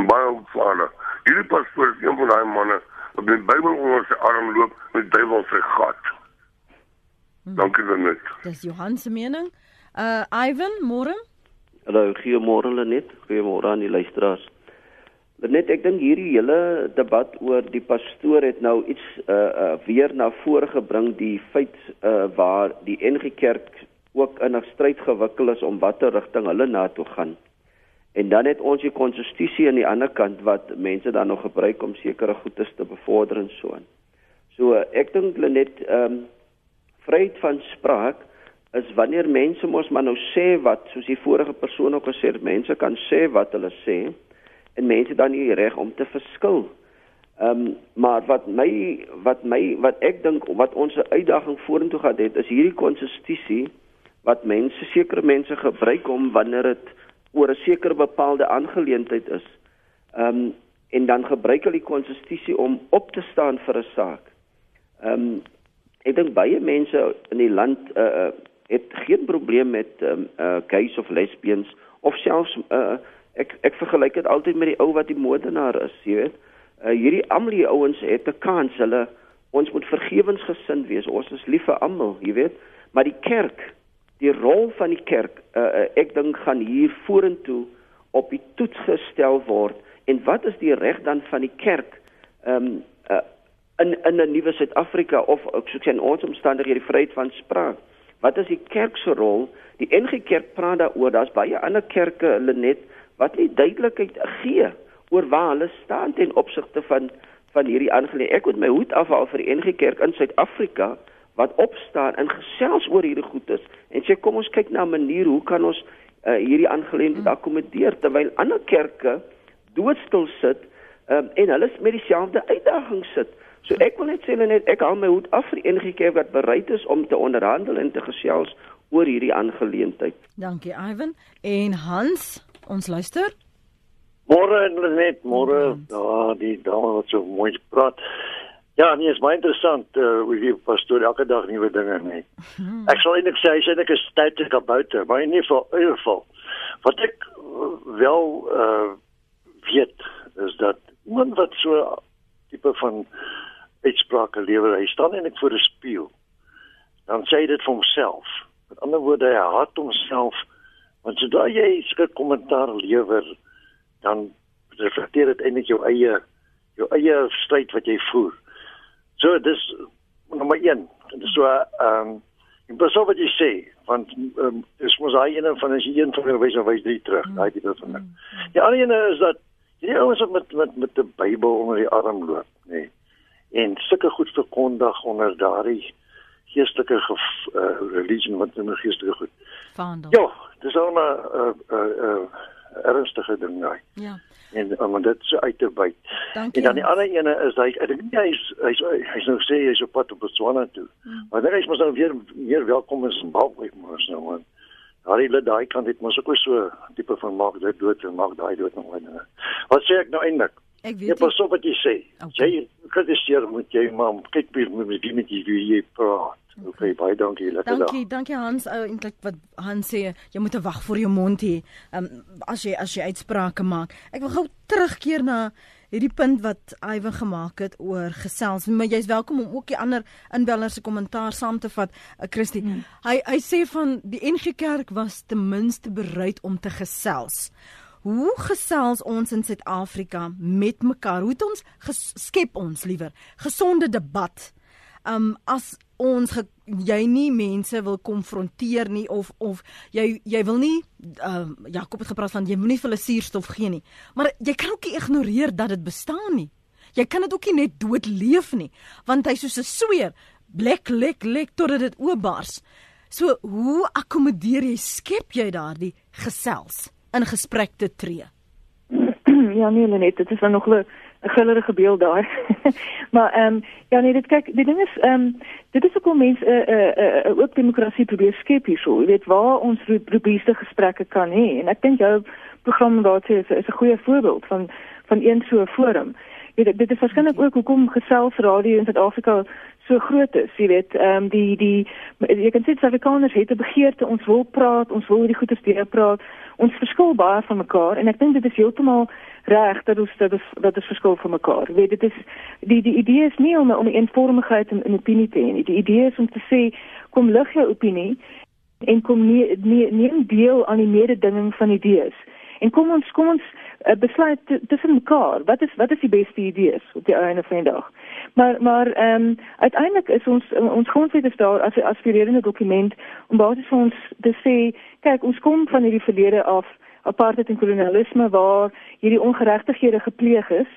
En baie opvaardig. Hierdie pastoor is een van daai manne wat met Bybel onder sy arm loop met duiwel sy gat. Hmm. Dankie vir net. Dis Johan se mening. Uh Ivan, môre? Hallo, goeiemôre Lenet. Goeiemôre aan die luisteraars. Net ek dink hierdie hele debat oor die pastoor het nou iets uh, uh weer na vore gebring die feit uh waar die NG Kerk ook in 'n stryd gewikkel is om watter rigting hulle na toe gaan. En dan het ons die konstitusie aan die ander kant wat mense dan nog gebruik om sekere goedes te bevorder en so aan. So ek dink net ehm um, vryheid van spraak is wanneer mense mos maar nou sê wat soos die vorige persoon ook gesê het, mense kan sê wat hulle sê en mense dan nie reg om te verskil. Ehm um, maar wat my wat my wat ek dink wat ons uitdaging vorentoe gehad het is hierdie konstitusie wat mense sekere mense gebruik om wanneer dit oor 'n sekere bepaalde aangeleentheid is. Ehm um, en dan gebruik hulle die konstitusie om op te staan vir 'n saak. Ehm um, ek dink baie mense in die land uh het geen probleem met ehm um, uh gays of lesbians of selfs uh ek ek vergelyk dit altyd met die ou wat die moordenaar is, jy weet. Uh hierdie almal die ouens het 'n kans. Hulle ons moet vergewensgesind wees. Ons is lief vir almal, jy weet. Maar die kerk die rol van die kerk uh, ek dink gaan hier vorentoe op die toets gestel word. En wat is die reg dan van die kerk um, uh, in in 'n nuwe Suid-Afrika of ek sê in ons omstandighede die vryheid van spraak? Wat is die kerk se rol? Die NG Kerk praat daaroor. Daar's baie ander kerke hulle net wat nie duidelikheid gee oor waar hulle staan ten opsigte van van hierdie aangeleentheid ek moet my hoed afhaal vir die NG Kerk in Suid-Afrika wat opstaan en gesels oor hierdie goedes en sê kom ons kyk na 'n manier hoe kan ons uh, hierdie aangeleentheid mm. akkommodeer terwyl ander kerke doodstil sit um, en hulle met dieselfde uitdaging sit. So ek wil net sê net ek hou my hoed af vir enige kerk wat bereid is om te onderhandel en te gesels oor hierdie aangeleentheid. Dankie Ivan en Hans, ons luister. Môre net môre, daar die dame wat so mooi praat. Ja, nee, is baie interessant uh hoe die pastoor elke dag nuwe dinge nê. Hmm. Ek sal eintlik sê hy sê ek is tyd te kabouter, maar in ieder geval, in ieder geval wat ek uh, wel uh weet is dat iemand wat so tipe van uitsprake lewer, hy staan eintlik voor 'n spieël. Dan sê hy dit vir homself. Met ander woorde, hy haat homself want sodra jy sulke kommentaar lewer, dan reflekteer dit eintlik jou eie jou eie stryd wat jy voer. So dis nommer 1. Dis so ehm um, op wat jy sê want um, dis mos hy een van as jy een van wys of wys drie terug, daai tipe van ding. Die ander een is dat hierdie ouens wat met met met die Bybel onder die arm loop, nê. Nee, en sulke goed verkondig onder daardie geestelike uh, religie wat hulle geestelike goed. Vandel. Ja, dis al 'n uh, uh, uh, ernstige ding daai. Ja en om dit so uit te byt. Dankie. En dan die ander ene is hy ek dink nie hy's hy's hy's nou sê hy's op pad op Botswana toe. Hmm. Maar dan is mos nou weer meer welkom in Zimbabwe mos nou man. Daai lid daai kan dit mos ook so tipe van maak dit dood en maak daai dood nog weer. Wat sê ek nou eintlik? Ek weet jy pas op wat jy sê. Okay. Jy kritiseer moet jy maar kyk wie met wie met jy praat. Okay, baie dankie. Lekker dag. Dankie, dankie Hans. Ou eintlik wat Hans sê, jy moet 'n wag vir jou mond hê. Ehm um, as jy as jy uitsprake maak. Ek wil gou terugkeer na hierdie punt wat Iwe gemaak het oor gesels. Maar jy's welkom om ook die ander inbellers se kommentaar saam te vat. Uh, Christie. Hmm. Hy hy sê van die NG Kerk was ten minste bereid om te gesels. Hoe gesels ons in Suid-Afrika met mekaar? Hoe het ons skep ons liewer gesonde debat? Um as ons jy nie mense wil konfronteer nie of of jy jy wil nie uh, Jakob het gepraat van jy moenie vir hulle suurstof gee nie. Maar jy kan ook nie ignoreer dat dit bestaan nie. Jy kan dit ook nie net dood leef nie, want hy soos 'n sweer, blek lek lek totdat dit oopbars. So hoe akkommodeer jy skep jy daardie gesels in gesprek te tree? Ja nee, net dit is dan nog 'n grillerige beeld daar. maar ehm um, ja nee, dit kyk, die ding is ehm um, dit is ook hoe mense 'n uh, 'n uh, 'n uh, uh, ook demokrasie probeer skep hierso. Jy weet waar ons probeerde gesprekke kan hê en ek dink jou program daar sê is, is 'n goeie voorbeeld van van een so 'n forum. Jy weet dit is waarskynlik ook hoekom geselsradio in Suid-Afrika so groot is, jy weet, ehm um, die die jy kan sê Suid-Afrikaners het 'n begeerte, ons wil praat, ons wil die goeie dinge praat. Ons verskil baie van mekaar en ek dink dit is heeltemal reg dat ons dat is dat is verskil van mekaar. Weet dit is die die idee is nie om om eenvormigheid in 'n opinie te hê. Die idee is om te sê kom lig jou opinie en kom nie nie neem deel aan die mededinging van idees. En kom ons kom ons uh, besluit tussen mekaar. Wat is wat is die beste idees op die einde van die dag? Maar maar ehm um, uiteindelik is ons ons grondwet is daar as 'n aspirerende dokument om basies vir ons te sê, kyk, ons kom van hierdie verlede af apartheid en kolonialisme waar hierdie ongeregtighede gepleeg is.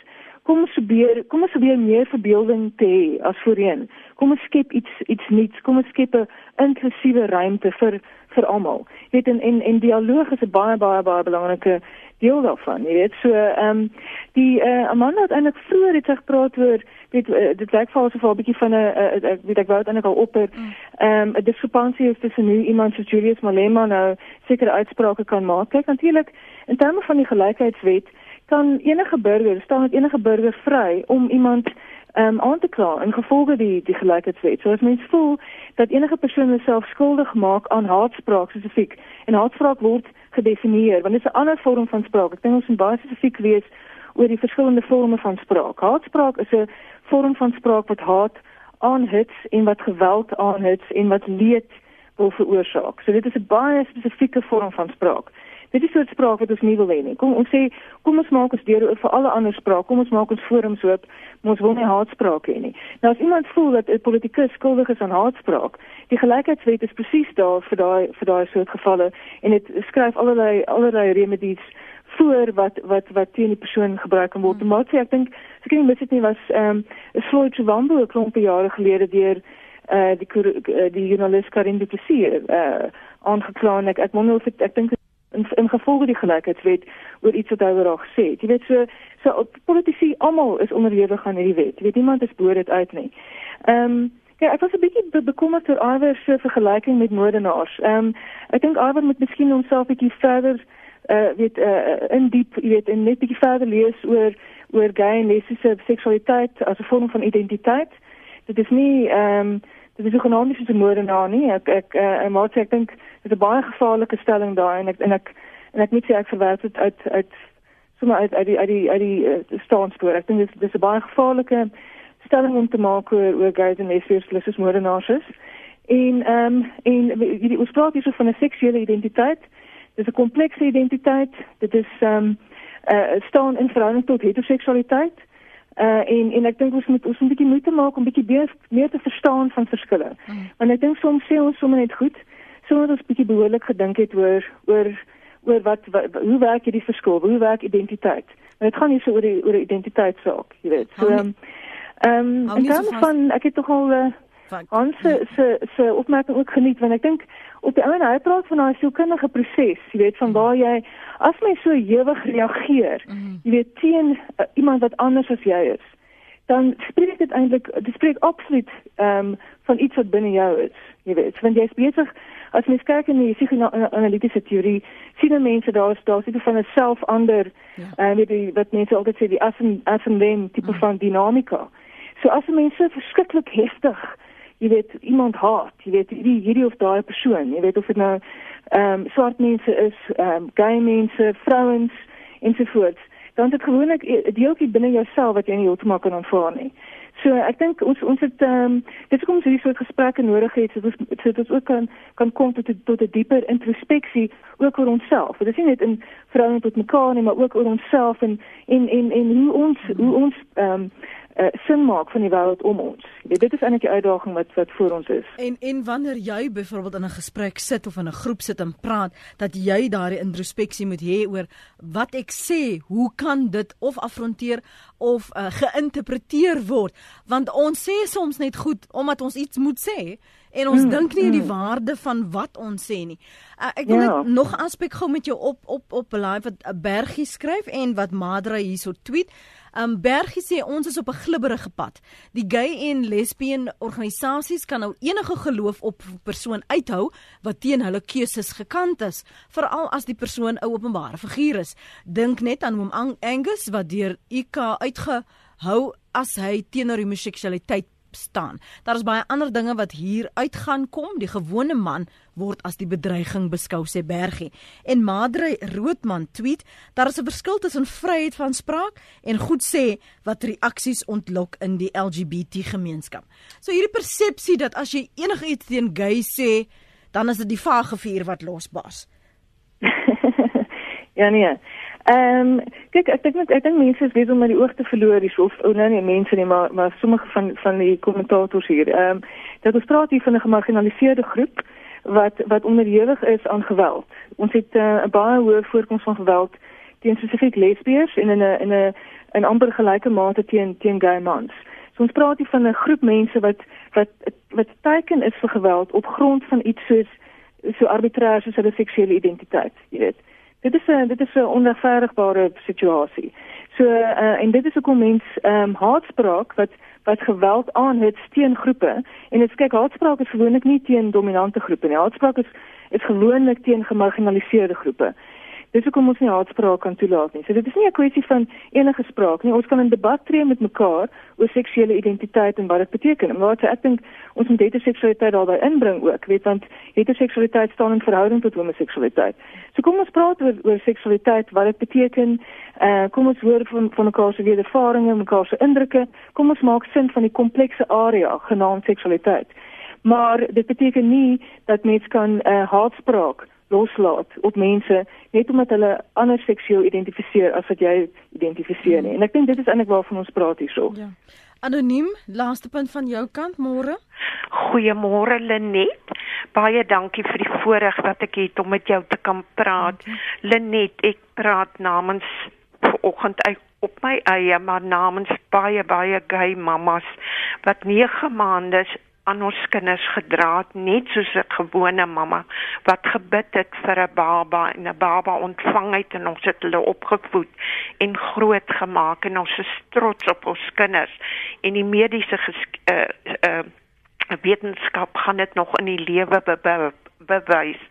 Kom ons probeer, kom ons probeer meer verbeelding te hê as voorheen. Kom ons skep iets iets nuuts. Kom ons skep 'n inklusiewe ruimte vir vir almal. Jy weet en en, en dialoog is 'n baie baie baie belangrike deel daarvan. Jy weet so ehm um, die uh, Amanda het eintlik vroeër het gepraat oor weet uh, dit lyk vir asof 'n bietjie van 'n uh, uh, weet ek wou eintlik al op het mm. ehm um, 'n diskrepansie is tussen nu iemand soos Julius Malema nou sekere uitsprake kan maak. Kyk natuurlik in terme van die gelykheidswet kan enige burger staan met enige burger vry om iemand ehm um, aan te kla in gevolge die die gelykheidswet. So as mens voel dat enige persoon homself skuldig maak aan haatspraak spesifiek en haatspraak word gedefinieer want dit is 'n ander vorm van spraak. Ek dink ons moet baie spesifiek wees oor die verskillende vorme van spraak. Haatspraak is 'n vorm van spraak wat haat aanhits en wat geweld aanhits en wat leed wil veroorsaak. So dit is 'n baie spesifieke vorm van spraak. Dit is soort spraak wat ons nie wil hê nie. Kom ons sê, kom ons maak ons deur vir alle ander spraak. Kom ons maak ons forums oop. Ons wil nie haatspraak hê nie. Nou as iemand voel dat 'n politikus skuldig is aan haatspraak, die gelykheidswet is presies daar vir daai vir daai soort gevalle en dit skryf allerlei allerlei remedies voor wat wat wat teen die persoon gebruik kan word. Hmm. Maar sê ek dink ek nie mis dit nie was ehm um, Floyd Chivambo 'n klompe jare gelede deur eh uh, die uh, die journalist Karin Du Plessis eh uh, aangekla en ek ek wonder of het, ek dink in in gevolge die gelykheidswet oor iets wat hy oor haar gesê het. Jy weet so so politici almal is onderhewig aan hierdie wet. Jy weet niemand is bo dit uit nie. Ehm um, Ja, ek was 'n bietjie be bekommerd oor Iwer se vergelyking met moordenaars. Ehm um, ek dink Iwer moet miskien homself bietjie verder uh weet uh in diep weet en net bietjie verder lees oor oor gay en lesbiese seksualiteit as 'n vorm van identiteit. Dit is nie ehm um, dit is ook nou nie so 'n moordenaar nie. Ek ek uh, maar ek dink dit is 'n baie gevaarlike stelling daai en ek en ek en ek moet sê ek verwerp dit uit uit sommer uit uit die uit die uit die uh, staanspoor. Ek dink dit is 'n baie gevaarlike stelling om te maak oor oor gays en lesbiese moordenaars is. En ehm um, en hierdie ons praat hierso van 'n seksuele identiteit. Dit is 'n komplekse identiteit. Dit is ehm um, uh staan in verhouding tot heteroseksualiteit. Uh en en ek dink ons moet ons moet 'n bietjie moeite maak om bietjie meer, meer te verstaan van verskille. Mm. Want ek dink soms sê ons sommer net goed, sonder ons bietjie behoorlik gedink het oor oor oor wat, wat hoe werk hierdie verskil? Hoe werk identiteit? Dit gaan nie so oor die oor die identiteitsaak, jy weet. So ehm ehm en dan van ek het tog al uh, Ons se se se opmerking ook geniet want ek dink op die ouene hy praat van daai sielkundige proses, jy weet van waar jy as mens so ewig reageer, mm. jy weet teen uh, iemand wat anders as jy is, dan spreek dit eintlik dit spreek absoluut ehm um, van iets wat binne jou is, jy weet, want jy's besig as mens kyk in die psigoanalitiese teorie, sien mense daar is daar sitte van 'n self-ander ja. en ja. uh, weet wat mense altyd sê die as en as en them tipe mm. van dinamika. So as mense verskriklik heftig jy weet iemand haat, jy weet hierdie hierdie of daai persoon, jy weet of dit nou ehm um, swart mense is, ehm um, gay mense, vrouens ensovoorts, dan dit gewoonlik 'n deeltjie binne jouself wat jy nie heeltemal kan aanvaar nie. So ek dink ons ons het ehm um, dit is kom ons hierdie soort gesprekke nodig het sodat ons sodat ons ook kan kan kom tot tot 'n dieper introspeksie ook oor onsself. Dit is nie net in verhouding tot mekaar nie, maar ook oor onsself en en en en hoe ons hoe ons ehm um, uh, sin maak van die wêreld om ons. Weet, dit is eintlik die uitdaging wat wat voor ons is. En en wanneer jy byvoorbeeld in 'n gesprek sit of in 'n groep sit en praat, dat jy daardie introspeksie moet hê oor wat ek sê, hoe kan dit of afronteer of uh, geïnterpreteer word? Want ons sê soms net goed omdat ons iets moet sê en ons mm, dink nie aan mm. die waarde van wat ons sê nie. Uh, ek wil ja. nog aspek gou met jou op op op live wat 'n bergie skryf en wat Madra hierso tweet. Um Bergie sê ons is op 'n glibberige pad. Die gay en lesbian organisasies kan nou enige geloof op persoon uithou wat teen hulle keuses gekant is, veral as die persoon 'n openbare figuur is. Dink net aan hom Angus wat deur IK uitgehou as hy teenoor homoseksualiteit staan. Daar is baie ander dinge wat hier uitgaan kom. Die gewone man word as die bedreiging beskou sê Bergie. En Madre Roodman tweet: "Daar is 'n verskil tussen vryheid van spraak en goed sê wat reaksies ontlok in die LGBT gemeenskap." So hierdie persepsie dat as jy enigiets teen gay sê, dan is dit die vagevuur wat losbars. ja nee. Ehm um, kyk ek dink ek dink mense is besig om my oog te verloor hier of oh, nou nie mense nie maar maar sommige van van die kommentators hier. Ehm um, dat ons praat hier van 'n gemarginaliseerde groep wat wat onderhewig is aan geweld. Ons het eh, 'n uh, baie hoë voorkoms van geweld teen spesifiek lesbiers en in 'n in 'n in amper gelyke mate teen teen gay mans. So ons praat hier van 'n groep mense wat wat wat teiken is vir geweld op grond van iets soos so arbitrair soos hulle seksuele identiteit, jy weet dit is 'n dit is 'n onregverdigbare situasie. So uh, en dit is ook om mens ehm um, haatspraak wat wat geweld aan het teen groepe en dit kyk haatspraak is gewoonlik nie teen dominante groepe nie. Haatspraak is is gewoonlik teen gemarginaliseerde groepe. Dis hoekom ons nie haatspraak kan toelaat nie. So dit is nie 'n kwessie van enige spraak nie. Ons kan in debat tree met mekaar oor seksuele identiteit en wat dit beteken. Maar ek dink ons moet heteroseksualiteit daarbey inbring ook, weet want heteroseksualiteit staan in verhouding tot homoseksualiteit. So kom ons praat oor oor seksualiteit, wat dit beteken. Eh uh, kom ons hoor van van mekaar se wedervarings, mekaar se indrukke. Kom ons maak sin van die komplekse area genaamd seksualiteit. Maar dit beteken nie dat mens kan eh uh, haatspraak loslaat op mense net omdat hulle ander seksueel identifiseer as wat jy identifiseer nie. En ek dink dit is eintlik waarvan ons praat hierso. Ja. Anoniem, laaste punt van jou kant, môre. Goeiemôre Lenet. Baie dankie vir die voorreg wat ek het om met jou te kan praat. Lenet, ek praat namens vanoggend uit op my eie maar namens baie baie gay mamas wat 9 maande aan ons kinders gedra het net soos 'n gewone mamma wat gebid het vir 'n baba en 'n baba ontvang het en ons het hulle opgevoed en groot gemaak en ons is trots op ons kinders. En die mediese uh uh wetenskap gaan dit nog in die lewe be be bewys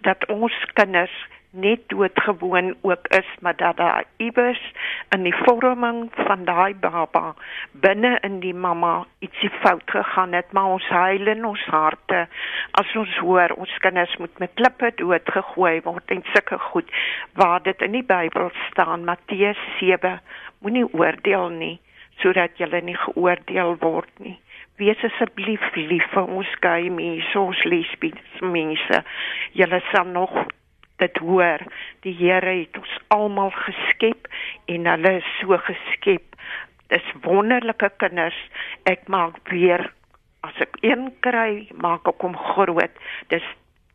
dat ons kinders net doodgewoon ook is, maar dat daar iewers in die vorming van daai baba binne in die mamma ietsie fout gegaan het, maar ons huil in ons harte as ons hoor ons kinders moet met klippe doodgegooi word en sulke goed waar dit in die Bybel staan Matteus 7 moenie oordeel nie sodat jy nie geoordeel word nie wees asseblief lief vir ons gay mense, ons lesbiese mense. Julle sal nog dit hoor. Die Here het ons almal geskep en hulle is so geskep. Dis wonderlike kinders. Ek maak weer as ek een kry, maak ek hom groot. Dis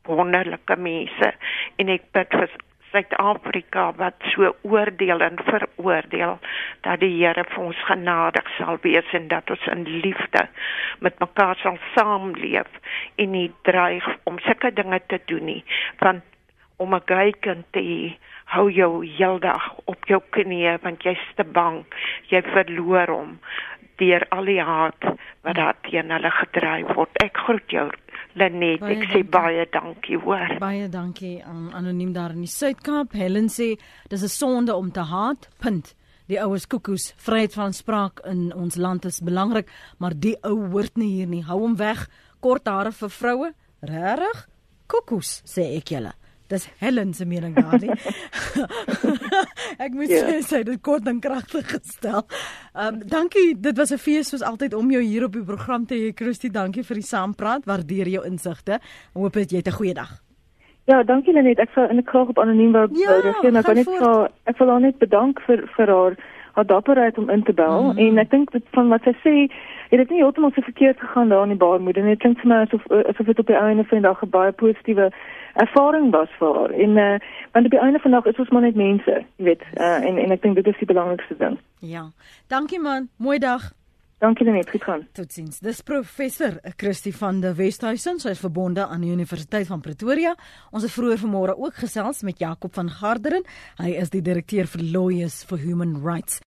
wonderlike mense en ek bid vir Suid-Afrika wat so oordeel en veroordeel dat die Here vir ons genadig sal wees en dat ons in liefde met mekaar sal saamleef en nie dreig om sulke dinge te doen nie want om 'n gay kind te hê hou jou heeldag op jou knieë want jy's te bang jy verloor hom deur al die haat wat daar teen hulle gedryf word ek groet jou Lenet, baie ek sê dankie. baie dankie hoor. Baie dankie aan anoniem daar in die Suid-Kaap. Helen sê dis 'n sonde om te haat. Punt. Die oues koekoes, vryheid van spraak in ons land is belangrik, maar die ou hoort nie hier nie. Hou hom weg. Kort hare vir vroue? Regtig? Koekoes, sê ek julle. Dis Helen se mening daardie. ek moet yeah. Ja. sê sy het dit kort en kragtig gestel. Ehm um, dankie. Dit was 'n fees soos altyd om jou hier op die program te hê. Christy, dankie vir die saampraat. Waardeer jou insigte. Hoop jy het 'n goeie dag. Ja, dankie Lenet. Ek sal in 'n krag op anoniem wou ja, reageer, maar kan net vir ek wil net bedank vir vir haar haar dapperheid om in te bel mm -hmm. en ek dink dit van wat sy sê het dit nie heeltemal so verkeerd gegaan daar in die baarmoeder nie. Dit klink vir my asof asof dit op die einde van die dag 'n baie positiewe ervaring was vir haar. En uh want op die einde van die dag is ons maar net mense, jy weet. Uh en en ek dink dit is die belangrikste ding. Ja. Dankie man. Mooi dag. Dankie net, goed gaan. Totsiens. Dis professor Christie van der Westhuizen, sy is verbonde aan die Universiteit van Pretoria. Ons het vroeër vanmôre ook gesels met Jakob van Garderen. Hy is die direkteur vir Lawyers for Human Rights.